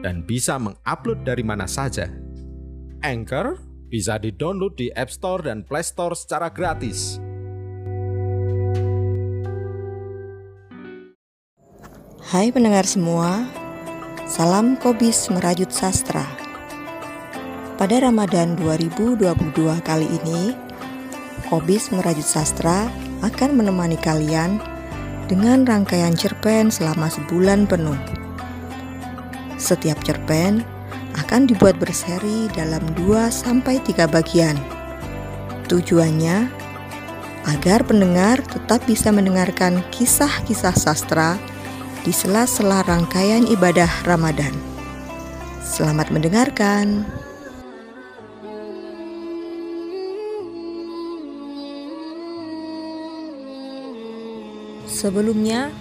dan bisa mengupload dari mana saja. Anchor bisa di-download di App Store dan Play Store secara gratis. Hai pendengar semua, salam Kobis Merajut Sastra. Pada Ramadan 2022 kali ini, Kobis Merajut Sastra akan menemani kalian dengan rangkaian cerpen selama sebulan penuh. Setiap cerpen akan dibuat berseri dalam 2 sampai 3 bagian. Tujuannya agar pendengar tetap bisa mendengarkan kisah-kisah sastra di sela-sela rangkaian ibadah Ramadan. Selamat mendengarkan. Sebelumnya,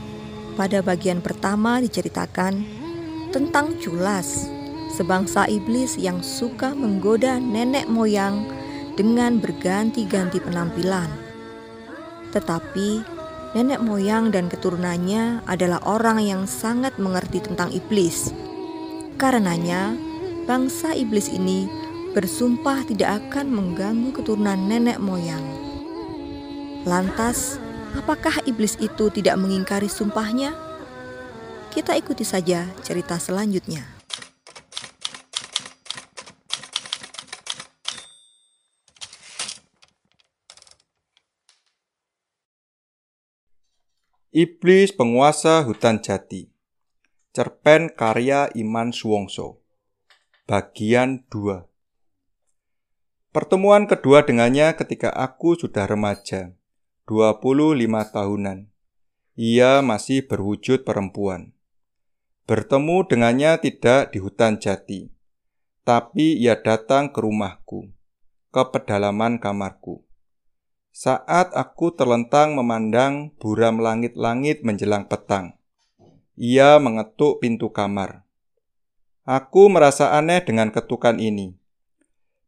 pada bagian pertama diceritakan tentang Culas, sebangsa iblis yang suka menggoda nenek moyang dengan berganti-ganti penampilan. Tetapi nenek moyang dan keturunannya adalah orang yang sangat mengerti tentang iblis. Karenanya, bangsa iblis ini bersumpah tidak akan mengganggu keturunan nenek moyang. Lantas, apakah iblis itu tidak mengingkari sumpahnya? Kita ikuti saja cerita selanjutnya. Iblis Penguasa Hutan Jati Cerpen karya Iman Suwongso Bagian 2 Pertemuan kedua dengannya ketika aku sudah remaja, 25 tahunan. Ia masih berwujud perempuan. Bertemu dengannya tidak di hutan jati, tapi ia datang ke rumahku, ke pedalaman kamarku. Saat aku terlentang memandang buram langit-langit menjelang petang, ia mengetuk pintu kamar. Aku merasa aneh dengan ketukan ini.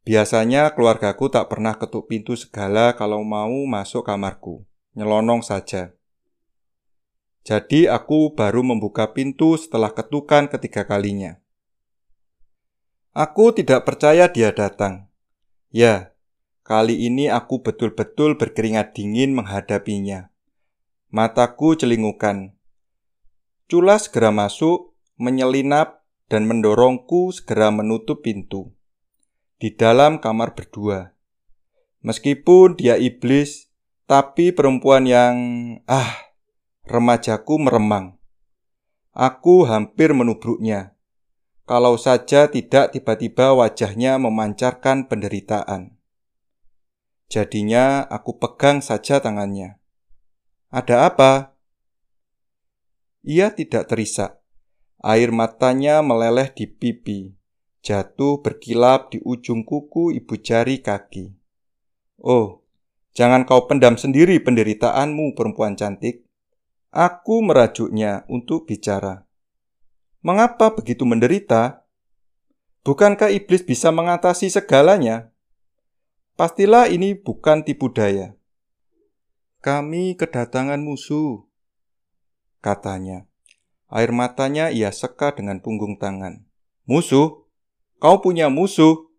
Biasanya keluargaku tak pernah ketuk pintu segala kalau mau masuk kamarku, nyelonong saja. Jadi aku baru membuka pintu setelah ketukan ketiga kalinya. Aku tidak percaya dia datang. Ya, Kali ini aku betul-betul berkeringat dingin menghadapinya. Mataku celingukan. Cula segera masuk, menyelinap, dan mendorongku segera menutup pintu. Di dalam kamar berdua. Meskipun dia iblis, tapi perempuan yang... Ah, remajaku meremang. Aku hampir menubruknya. Kalau saja tidak tiba-tiba wajahnya memancarkan penderitaan. Jadinya aku pegang saja tangannya. Ada apa? Ia tidak terisak. Air matanya meleleh di pipi, jatuh berkilap di ujung kuku ibu jari kaki. Oh, jangan kau pendam sendiri penderitaanmu, perempuan cantik. Aku merajuknya untuk bicara. Mengapa begitu menderita? Bukankah iblis bisa mengatasi segalanya? Pastilah ini bukan tipu daya. Kami kedatangan musuh, katanya. Air matanya ia seka dengan punggung tangan. Musuh? Kau punya musuh?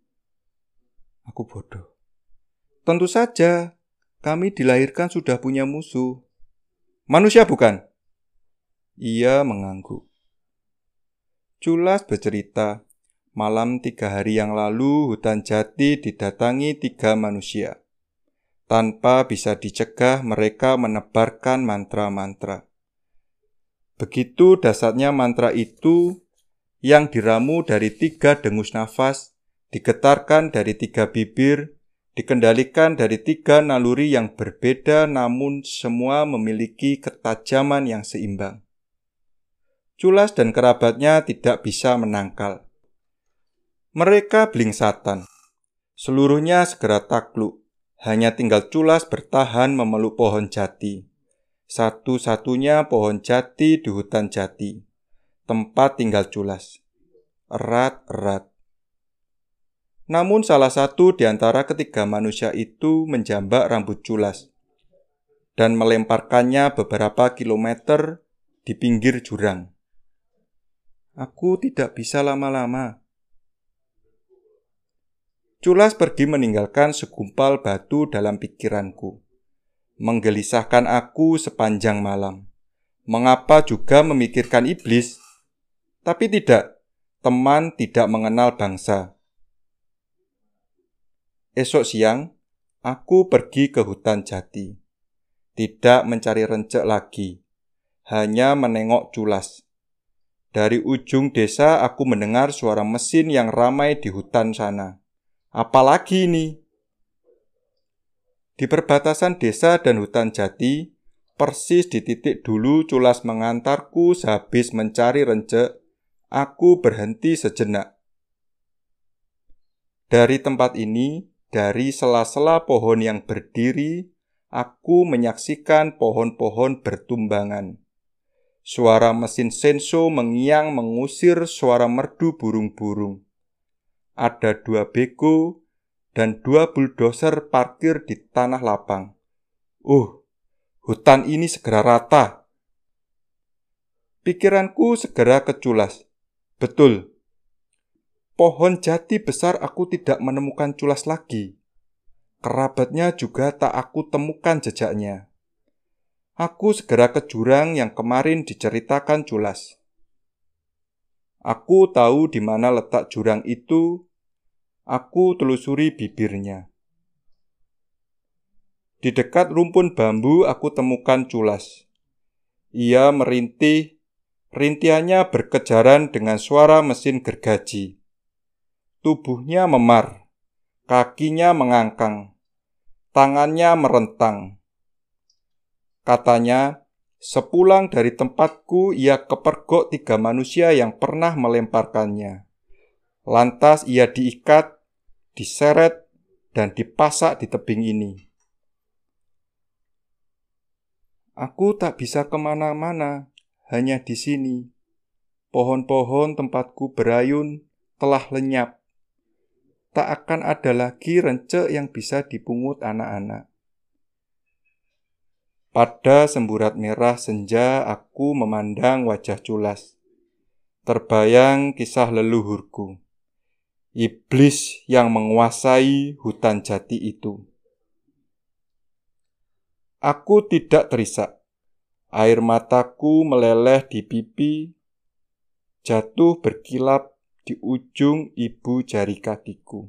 Aku bodoh. Tentu saja, kami dilahirkan sudah punya musuh. Manusia bukan? Ia mengangguk. Culas bercerita Malam tiga hari yang lalu, hutan jati didatangi tiga manusia. Tanpa bisa dicegah, mereka menebarkan mantra-mantra. Begitu dasarnya mantra itu yang diramu dari tiga dengus nafas, digetarkan dari tiga bibir, dikendalikan dari tiga naluri yang berbeda namun semua memiliki ketajaman yang seimbang. Culas dan kerabatnya tidak bisa menangkal Mereka blingsatan. Seluruhnya segera takluk. Hanya tinggal culas bertahan memeluk pohon jati. Satu-satunya pohon jati di hutan jati. Tempat tinggal culas. Erat-erat. Namun salah satu di antara ketiga manusia itu menjambak rambut culas dan melemparkannya beberapa kilometer di pinggir jurang. Aku tidak bisa lama-lama. Culas pergi meninggalkan segumpal batu dalam pikiranku. Menggelisahkan aku sepanjang malam. Mengapa juga memikirkan iblis? Tapi tidak, teman tidak mengenal bangsa. Esok siang, aku pergi ke hutan jati tidak mencari rencek lagi, hanya menengok culas. Dari ujung desa aku mendengar suara mesin yang ramai di hutan sana. Apalagi ini? Di perbatasan desa dan hutan jati, persis di titik dulu culas mengantarku sehabis mencari rencek, aku berhenti sejenak. Dari tempat ini, dari sela-sela pohon yang berdiri, aku menyaksikan pohon-pohon bertumbangan. Suara mesin senso mengiang mengusir suara merdu burung-burung. Ada dua bego dan dua bulldozer parkir di tanah lapang. Uh, hutan ini segera rata. Pikiranku segera keculas. Betul, pohon jati besar aku tidak menemukan culas lagi. Kerabatnya juga tak aku temukan jejaknya. Aku segera ke jurang yang kemarin diceritakan Culas. Aku tahu di mana letak jurang itu. Aku telusuri bibirnya. Di dekat rumpun bambu aku temukan Culas. Ia merintih, rintiannya berkejaran dengan suara mesin gergaji. Tubuhnya memar kakinya mengangkang, tangannya merentang. Katanya, sepulang dari tempatku ia kepergok tiga manusia yang pernah melemparkannya. Lantas ia diikat, diseret, dan dipasak di tebing ini. Aku tak bisa ke mana-mana, hanya di sini. Pohon-pohon tempatku berayun telah lenyap tak akan ada lagi rencek yang bisa dipungut anak-anak. Pada semburat merah senja aku memandang wajah culas. Terbayang kisah leluhurku. Iblis yang menguasai hutan jati itu. Aku tidak terisak. Air mataku meleleh di pipi, jatuh berkilap di ujung ibu jari kakiku.